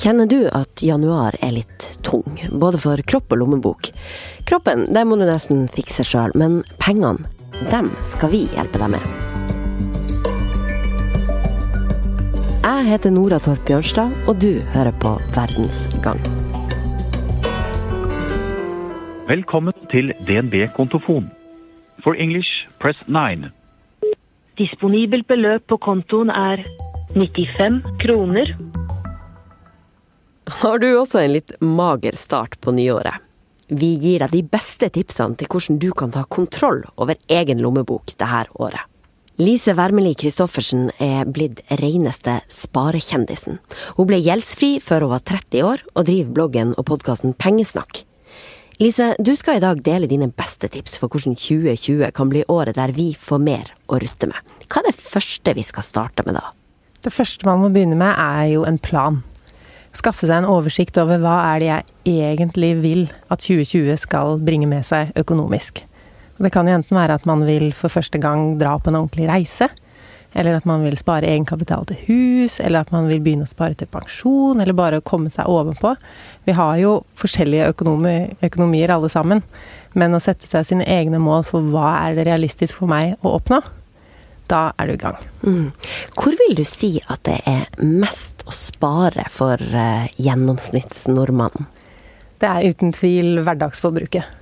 Kjenner du at januar er litt tung, både for kropp og lommebok? Kroppen det må du nesten fikse sjøl, men pengene, dem skal vi hjelpe deg med. Jeg heter Nora Torp Bjørnstad, og du hører på Verdensgang. Velkommen til DNB kontofon. For English, press 9. Disponibelt beløp på kontoen er 95 kroner. Har du også en litt mager start på nyåret? Vi gir deg de beste tipsene til hvordan du kan ta kontroll over egen lommebok dette året. Lise Wermelin Christoffersen er blitt reneste sparekjendisen. Hun ble gjeldsfri før hun var 30 år, og driver bloggen og podkasten Pengesnakk. Lise, du skal i dag dele dine beste tips for hvordan 2020 kan bli året der vi får mer å rutte med. Hva er det første vi skal starte med da? Det første man må begynne med, er jo en plan. Skaffe seg en oversikt over hva er det jeg egentlig vil at 2020 skal bringe med seg økonomisk. Det kan jo enten være at man vil for første gang dra på en ordentlig reise eller at man vil spare egenkapital til hus, eller at man vil begynne å spare til pensjon, eller bare komme seg ovenpå. Vi har jo forskjellige økonomi, økonomier alle sammen, men å sette seg sine egne mål for hva er det realistisk for meg å oppnå, da er du i gang. Mm. Hvor vil du si at det er mest å spare for uh, gjennomsnittsnordmannen? Det er uten tvil hverdagsforbruket.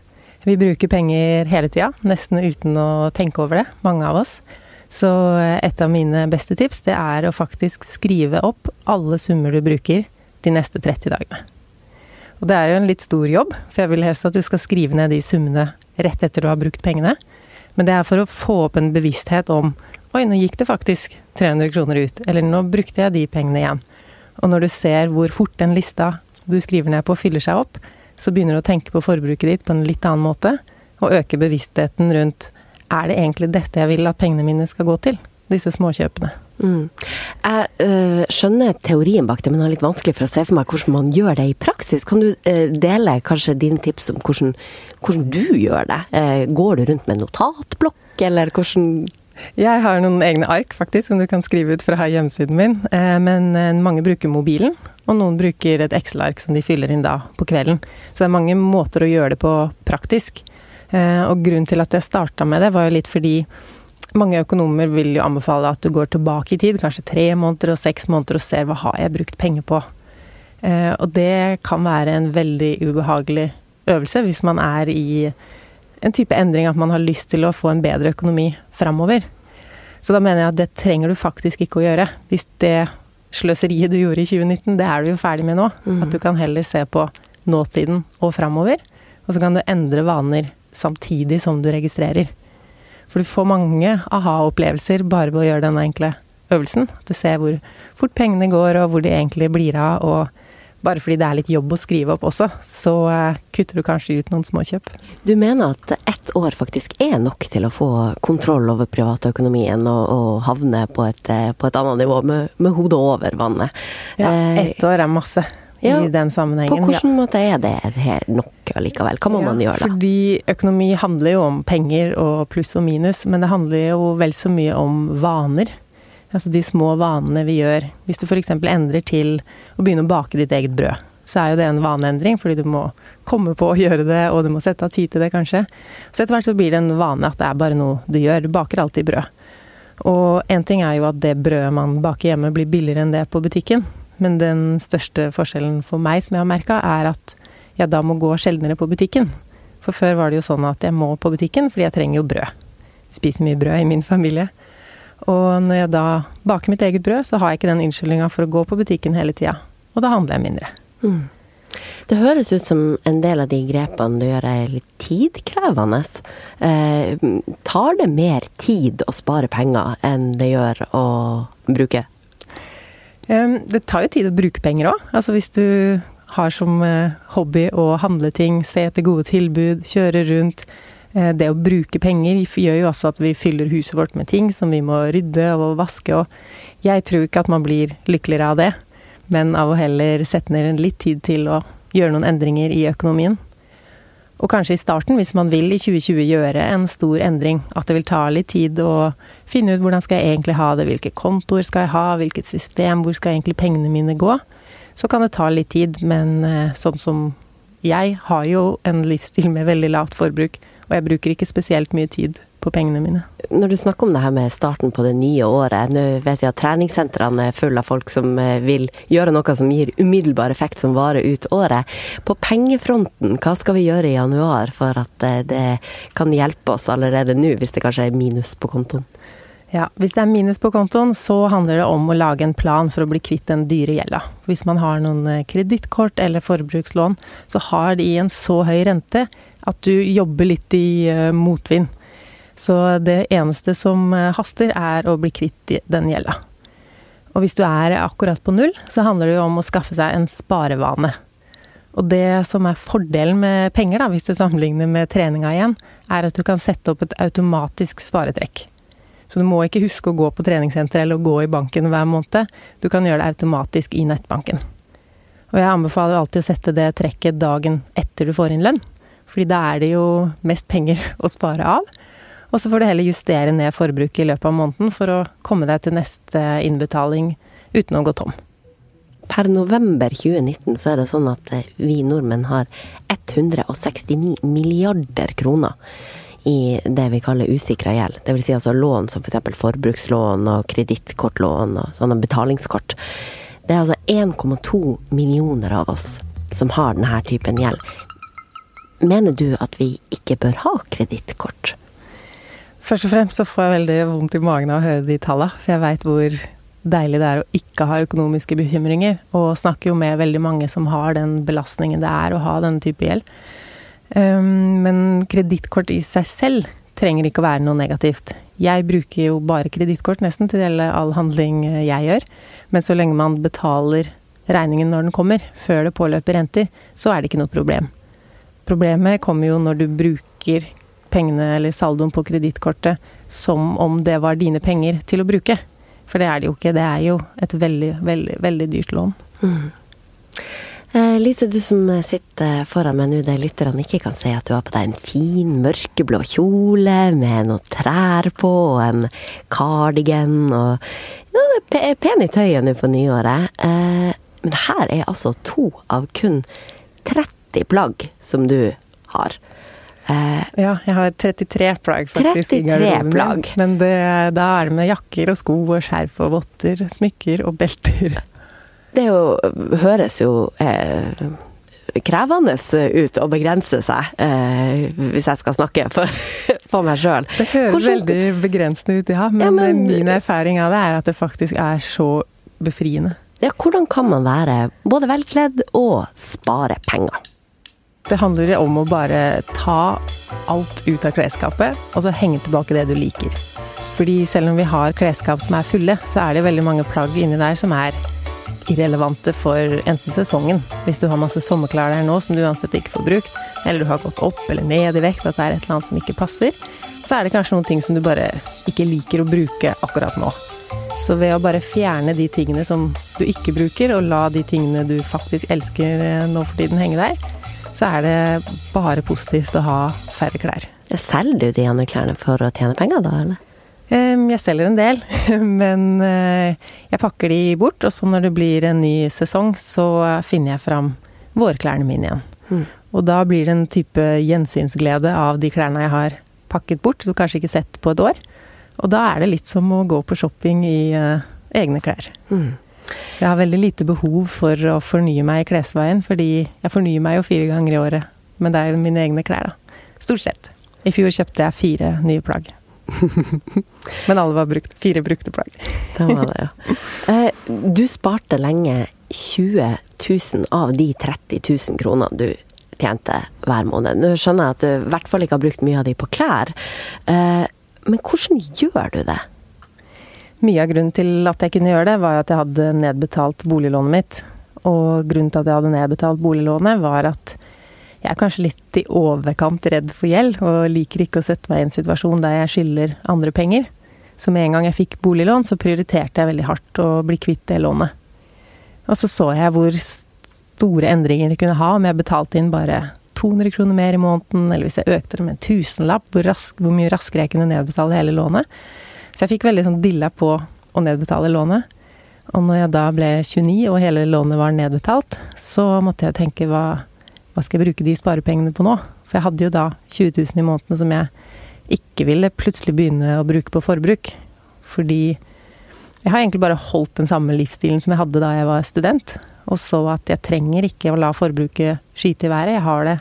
Vi bruker penger hele tida, nesten uten å tenke over det, mange av oss. Så eh, et av mine beste tips, det er å faktisk skrive opp alle summer du bruker de neste 30 dagene. Og det er jo en litt stor jobb, for jeg vil helst at du skal skrive ned de summene rett etter du har brukt pengene. Men det er for å få opp en bevissthet om Oi, nå gikk det faktisk 300 kroner ut. Eller nå brukte jeg de pengene igjen. Og når du ser hvor fort den lista du skriver ned på, fyller seg opp, så begynner du å tenke på forbruket ditt på en litt annen måte, og øke bevisstheten rundt er det egentlig dette jeg vil at pengene mine skal gå til? Disse småkjøpene. Mm. Jeg øh, skjønner teorien bak det, men har litt vanskelig for å se for meg hvordan man gjør det i praksis. Kan du øh, dele kanskje dine tips om hvordan, hvordan du gjør det? Eh, går du rundt med notatblokk, eller hvordan jeg har noen egne ark faktisk, som du kan skrive ut fra hjemmesiden min. Eh, men eh, mange bruker mobilen, og noen bruker et Excel-ark som de fyller inn da på kvelden. Så det er mange måter å gjøre det på praktisk. Eh, og grunnen til at jeg starta med det, var jo litt fordi mange økonomer vil jo anbefale at du går tilbake i tid, kanskje tre måneder og seks måneder, og ser hva har jeg brukt penger på. Og det kan være en veldig ubehagelig øvelse hvis man er i en type endring at man har lyst til å få en bedre økonomi framover. Så da mener jeg at det trenger du faktisk ikke å gjøre. Hvis det sløseriet du gjorde i 2019, det er du jo ferdig med nå. Mm. At du kan heller se på nåtiden og framover. Og så kan du endre vaner samtidig som du registrerer. For du får mange aha-opplevelser bare ved å gjøre denne enkle øvelsen. Du ser hvor fort pengene går, og hvor de egentlig blir av. Og bare fordi det er litt jobb å skrive opp også, så eh, kutter du kanskje ut noen småkjøp. Du mener at ett år faktisk er nok til å få kontroll over privatøkonomien og, og havne på et, eh, på et, annet nivå, med, med hodet over vannet? Ja, eh, ett år er masse ja, i den sammenhengen. På hvilken ja. måte er det nok allikevel? Hva må ja, man gjøre da? Fordi økonomi handler jo om penger og pluss og minus, men det handler jo vel så mye om vaner. Altså de små vanene vi gjør. Hvis du f.eks. endrer til å begynne å bake ditt eget brød, så er jo det en vaneendring, fordi du må komme på å gjøre det, og du må sette av tid til det, kanskje. Så etter hvert så blir det en vane at det er bare noe du gjør. Du baker alltid brød. Og én ting er jo at det brødet man baker hjemme, blir billigere enn det på butikken. Men den største forskjellen for meg som jeg har merka, er at jeg da må gå sjeldnere på butikken. For før var det jo sånn at jeg må på butikken fordi jeg trenger jo brød. Spiser mye brød i min familie. Og når jeg da baker mitt eget brød, så har jeg ikke den unnskyldninga for å gå på butikken hele tida. Og da handler jeg mindre. Mm. Det høres ut som en del av de grepene du gjør er litt tidkrevende. Eh, tar det mer tid å spare penger enn det gjør å bruke det tar jo tid å bruke penger òg. Altså hvis du har som eh, hobby å handle ting, se etter gode tilbud, kjøre rundt. Eh, det å bruke penger gjør jo også at vi fyller huset vårt med ting som vi må rydde og vaske og Jeg tror ikke at man blir lykkeligere av det, men av å heller sette ned litt tid til å gjøre noen endringer i økonomien. Og kanskje i starten, hvis man vil i 2020 gjøre en stor endring, at det vil ta litt tid å finne ut hvordan skal jeg egentlig ha det, hvilke kontoer skal jeg ha, hvilket system, hvor skal egentlig pengene mine gå, så kan det ta litt tid. Men eh, sånn som jeg har jo en livsstil med veldig lavt forbruk, og jeg bruker ikke spesielt mye tid på pengene mine. Når du snakker om det her med starten på det nye året, nå vet vi at treningssentrene er fulle av folk som eh, vil gjøre noe som gir umiddelbar effekt som varer ut året. På pengefronten, hva skal vi gjøre i januar for at eh, det kan hjelpe oss allerede nå, hvis det kanskje er minus på kontoen? Ja, Hvis det er minus på kontoen, så handler det om å lage en plan for å bli kvitt den dyre gjelda. Hvis man har noen eh, kredittkort eller forbrukslån, så har de en så høy rente at du jobber litt i motvind. Så det eneste som eh, haster, er å bli kvitt den gjelda. Og hvis du er akkurat på null, så handler det jo om å skaffe seg en sparevane. Og det som er fordelen med penger, da, hvis du sammenligner med treninga igjen, er at du kan sette opp et automatisk sparetrekk. Så du må ikke huske å gå på treningssenter eller gå i banken hver måned. Du kan gjøre det automatisk i nettbanken. Og jeg anbefaler alltid å sette det trekket dagen etter du får inn lønn. Fordi da er det jo mest penger å spare av. Og så får du heller justere ned forbruket i løpet av måneden for å komme deg til neste innbetaling uten å gå tom. Per november 2019 så er det sånn at eh, vi nordmenn har 169 milliarder kroner i det vi kaller usikra gjeld. Dvs. Si altså lån som f.eks. For forbrukslån og kredittkortlån og sånne betalingskort. Det er altså 1,2 millioner av oss som har denne typen gjeld. Mener du at vi ikke bør ha kredittkort? Først og fremst så får jeg veldig vondt i magen av å høre de tallene, for jeg veit hvor deilig det er å ikke ha økonomiske bekymringer, og snakker jo med veldig mange som har den belastningen det er å ha denne type gjeld. Um, men kredittkort i seg selv trenger ikke å være noe negativt. Jeg bruker jo bare kredittkort nesten til all handling jeg gjør, men så lenge man betaler regningen når den kommer, før det påløper renter, så er det ikke noe problem. Problemet kommer jo når du bruker pengene eller saldoen på kredittkortet som om det var dine penger til å bruke. For det er det jo ikke. Det er jo et veldig, veldig, veldig dyrt lån. Mm. Eh, Lise, du som sitter foran meg nå, der lytterne ikke kan se at du har på deg en fin mørkeblå kjole med noen trær på, og en cardigan og ja, Pen i tøyet nå på nyåret. Eh, men her er altså to av kun 30 plagg som du har. Uh, ja, jeg har 33 plagg faktisk 33 plagg. Men det, da er det med jakker og sko og skjerf og votter, smykker og belter. Det jo, høres jo eh, krevende ut å begrense seg, eh, hvis jeg skal snakke for, for meg sjøl. Det høres Hvordan, veldig begrensende ut, ja. Men, ja, men min erfaring av det er at det faktisk er så befriende. Ja, hvordan kan man være både velkledd og spare penger? Det handler om å bare ta alt ut av klesskapet, og så henge tilbake det du liker. Fordi selv om vi har klesskap som er fulle, så er det veldig mange plagg inni der som er irrelevante for enten sesongen. Hvis du har masse sommerklær der nå som du uansett ikke får brukt, eller du har gått opp eller ned i vekt, at det er et eller annet som ikke passer, så er det kanskje noen ting som du bare ikke liker å bruke akkurat nå. Så ved å bare fjerne de tingene som du ikke bruker, og la de tingene du faktisk elsker eh, nå for tiden henge der, så er det bare positivt å ha færre klær. Selger du de andre klærne for å tjene penger, da, eller? Jeg selger en del, men eh, jeg pakker de bort. Og så når det blir en ny sesong, så finner jeg fram vårklærne mine igjen. Mm. Og da blir det en type gjensynsglede av de klærne jeg har pakket bort, som kanskje ikke sett på et år. Og da er det litt som å gå på shopping i uh, egne klær. Mm. Så jeg har veldig lite behov for å fornye meg i klesveien, fordi jeg fornyer meg jo fire ganger i året. Men det er jo mine egne klær, da. Stort sett. I fjor kjøpte jeg fire nye plagg. Men alle var brukt. Fire brukte plagg. det var det, ja. Eh, du sparte lenge 20 000 av de 30 000 kronene du tjente hver måned. Nå skjønner jeg at du i hvert fall ikke har brukt mye av de på klær. Eh, men hvordan gjør du det? Mye av grunnen til at jeg kunne gjøre det, var at jeg hadde nedbetalt boliglånet mitt. Og grunnen til at jeg hadde nedbetalt boliglånet, var at jeg er kanskje litt i overkant redd for gjeld, og liker ikke å sette meg i en situasjon der jeg skylder andre penger. Så med en gang jeg fikk boliglån, så prioriterte jeg veldig hardt å bli kvitt det lånet. Og så så jeg hvor store endringer det kunne ha om jeg betalte inn bare 200 kroner mer i måneden, eller hvis jeg økte det med en tusenlapp, hvor, rask, hvor mye raskere jeg kunne nedbetale hele lånet. Så jeg fikk veldig sånn dilla på å nedbetale lånet. Og når jeg da ble 29 og hele lånet var nedbetalt, så måtte jeg tenke hva, hva skal jeg bruke de sparepengene på nå? For jeg hadde jo da 20 000 i måneden som jeg ikke ville plutselig begynne å bruke på forbruk. Fordi jeg har egentlig bare holdt den samme livsstilen som jeg hadde da jeg var student. Og så at jeg trenger ikke å la forbruket skyte i været. Jeg har det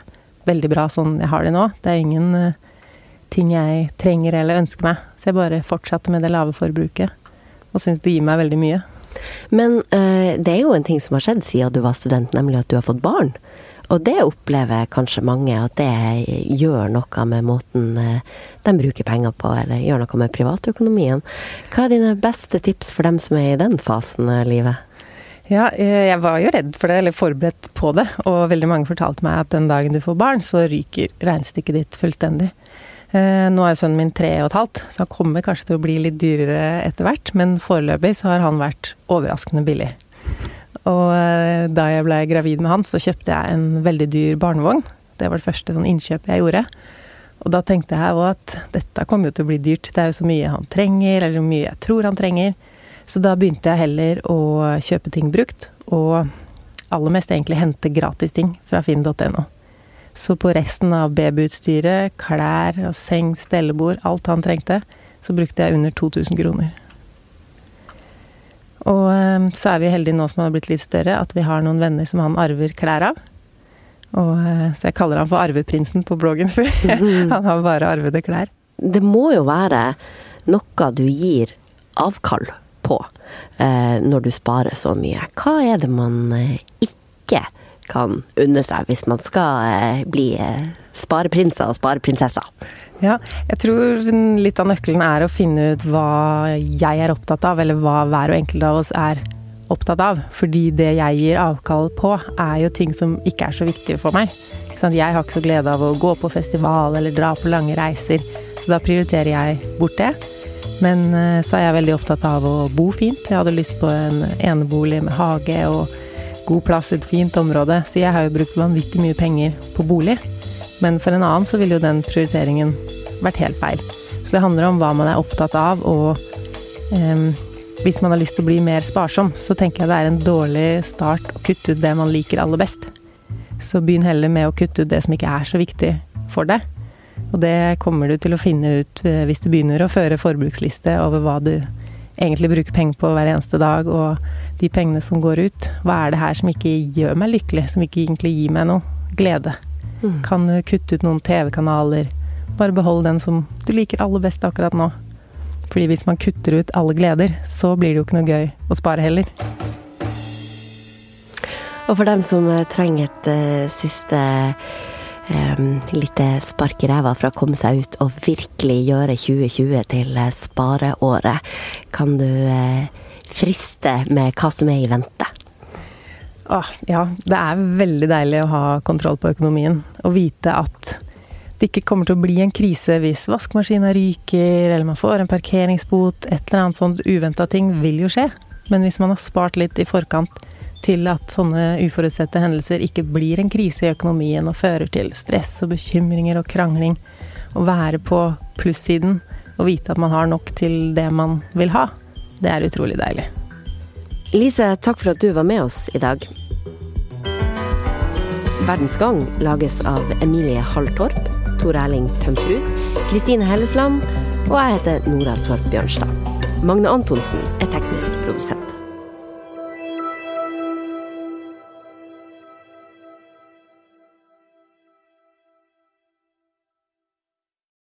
veldig bra sånn jeg har det nå. Det er ingen uh, ting jeg trenger eller ønsker meg. Så jeg bare fortsatte med det lave forbruket. Og syns det gir meg veldig mye. Men uh, det er jo en ting som har skjedd siden du var student, nemlig at du har fått barn. Og det opplever kanskje mange at det gjør noe med måten uh, de bruker penger på, eller gjør noe med privatøkonomien. Hva er dine beste tips for dem som er i den fasen av livet? Ja, jeg var jo redd for det, eller forberedt på det. Og veldig mange fortalte meg at den dagen du får barn, så ryker regnestykket ditt fullstendig. Eh, nå er sønnen min tre og et halvt, så han kommer kanskje til å bli litt dyrere etter hvert. Men foreløpig så har han vært overraskende billig. Og eh, da jeg ble gravid med han, så kjøpte jeg en veldig dyr barnevogn. Det var det første sånn innkjøpet jeg gjorde. Og da tenkte jeg òg at dette kommer jo til å bli dyrt. Det er jo så mye han trenger, eller så mye jeg tror han trenger. Så da begynte jeg heller å kjøpe ting brukt, og aller mest egentlig hente gratis ting fra finn.no. Så på resten av babyutstyret, klær, seng, stellebord, alt han trengte, så brukte jeg under 2000 kroner. Og ehm, så er vi heldige nå som han har blitt litt større, at vi har noen venner som han arver klær av. Og, eh, så jeg kaller han for arveprinsen på bloggen, for han har bare arvede klær. Det må jo være noe du gir avkall på eh, når du sparer så mye. Hva er det man ikke ikke kan unne seg hvis man skal eh, bli eh, spareprinser og spareprinsesser? Ja, jeg tror litt av nøkkelen er å finne ut hva jeg er opptatt av, eller hva hver og enkelt av oss er opptatt av. Fordi det jeg gir avkall på, er jo ting som ikke er så viktige for meg. Jeg har ikke så glede av å gå på festival eller dra på lange reiser, så da prioriterer jeg bort det. Men eh, så er jeg veldig opptatt av å bo fint. Jeg hadde lyst på en enebolig med hage og god plass et fint område, så jeg har jo brukt vanvittig mye penger på bolig. Men for en annen så ville jo den prioriteringen vært helt feil. Så det handler om hva man er opptatt av, og um, hvis man har lyst til å bli mer sparsom, så tenker jeg det er en dårlig start å kutte ut det man liker aller best. Så begynn heller med å kutte ut det som ikke er så viktig for deg. Og det kommer du til å finne ut eh, hvis du begynner å føre forbruksliste over hva du egentlig bruker penger på hver eneste dag, og de pengene som går ut. Hva er det her som ikke gjør meg lykkelig, som ikke egentlig gir meg noe glede? Mm. Kan du kutte ut noen TV-kanaler? Bare behold den som du liker aller best akkurat nå. Fordi hvis man kutter ut alle gleder, så blir det jo ikke noe gøy å spare heller. Og for dem som trenger et uh, siste um, litt spark i ræva for å komme seg ut og virkelig gjøre 2020 til eh, spareåret. Kan du uh, friste med hva som er i vente? Åh, ja, det er veldig deilig å ha kontroll på økonomien. Og vite at det ikke kommer til å bli en krise hvis vaskemaskina ryker, eller man får en parkeringsbot. Et eller annet sånt uventa ting vil jo skje. Men hvis man har spart litt i forkant, til at sånne uforutsette hendelser ikke blir en krise i økonomien og fører til stress og bekymringer og krangling. Å være på plussiden og vite at man har nok til det man vil ha, det er utrolig deilig. Lise, takk for at du var med oss i dag. Verdens Gang lages av Emilie Halltorp, Tor Erling Tømtrud, Kristine Hellesland og jeg heter Nora Torp Bjørnstad. Magne Antonsen er teknisk produsent.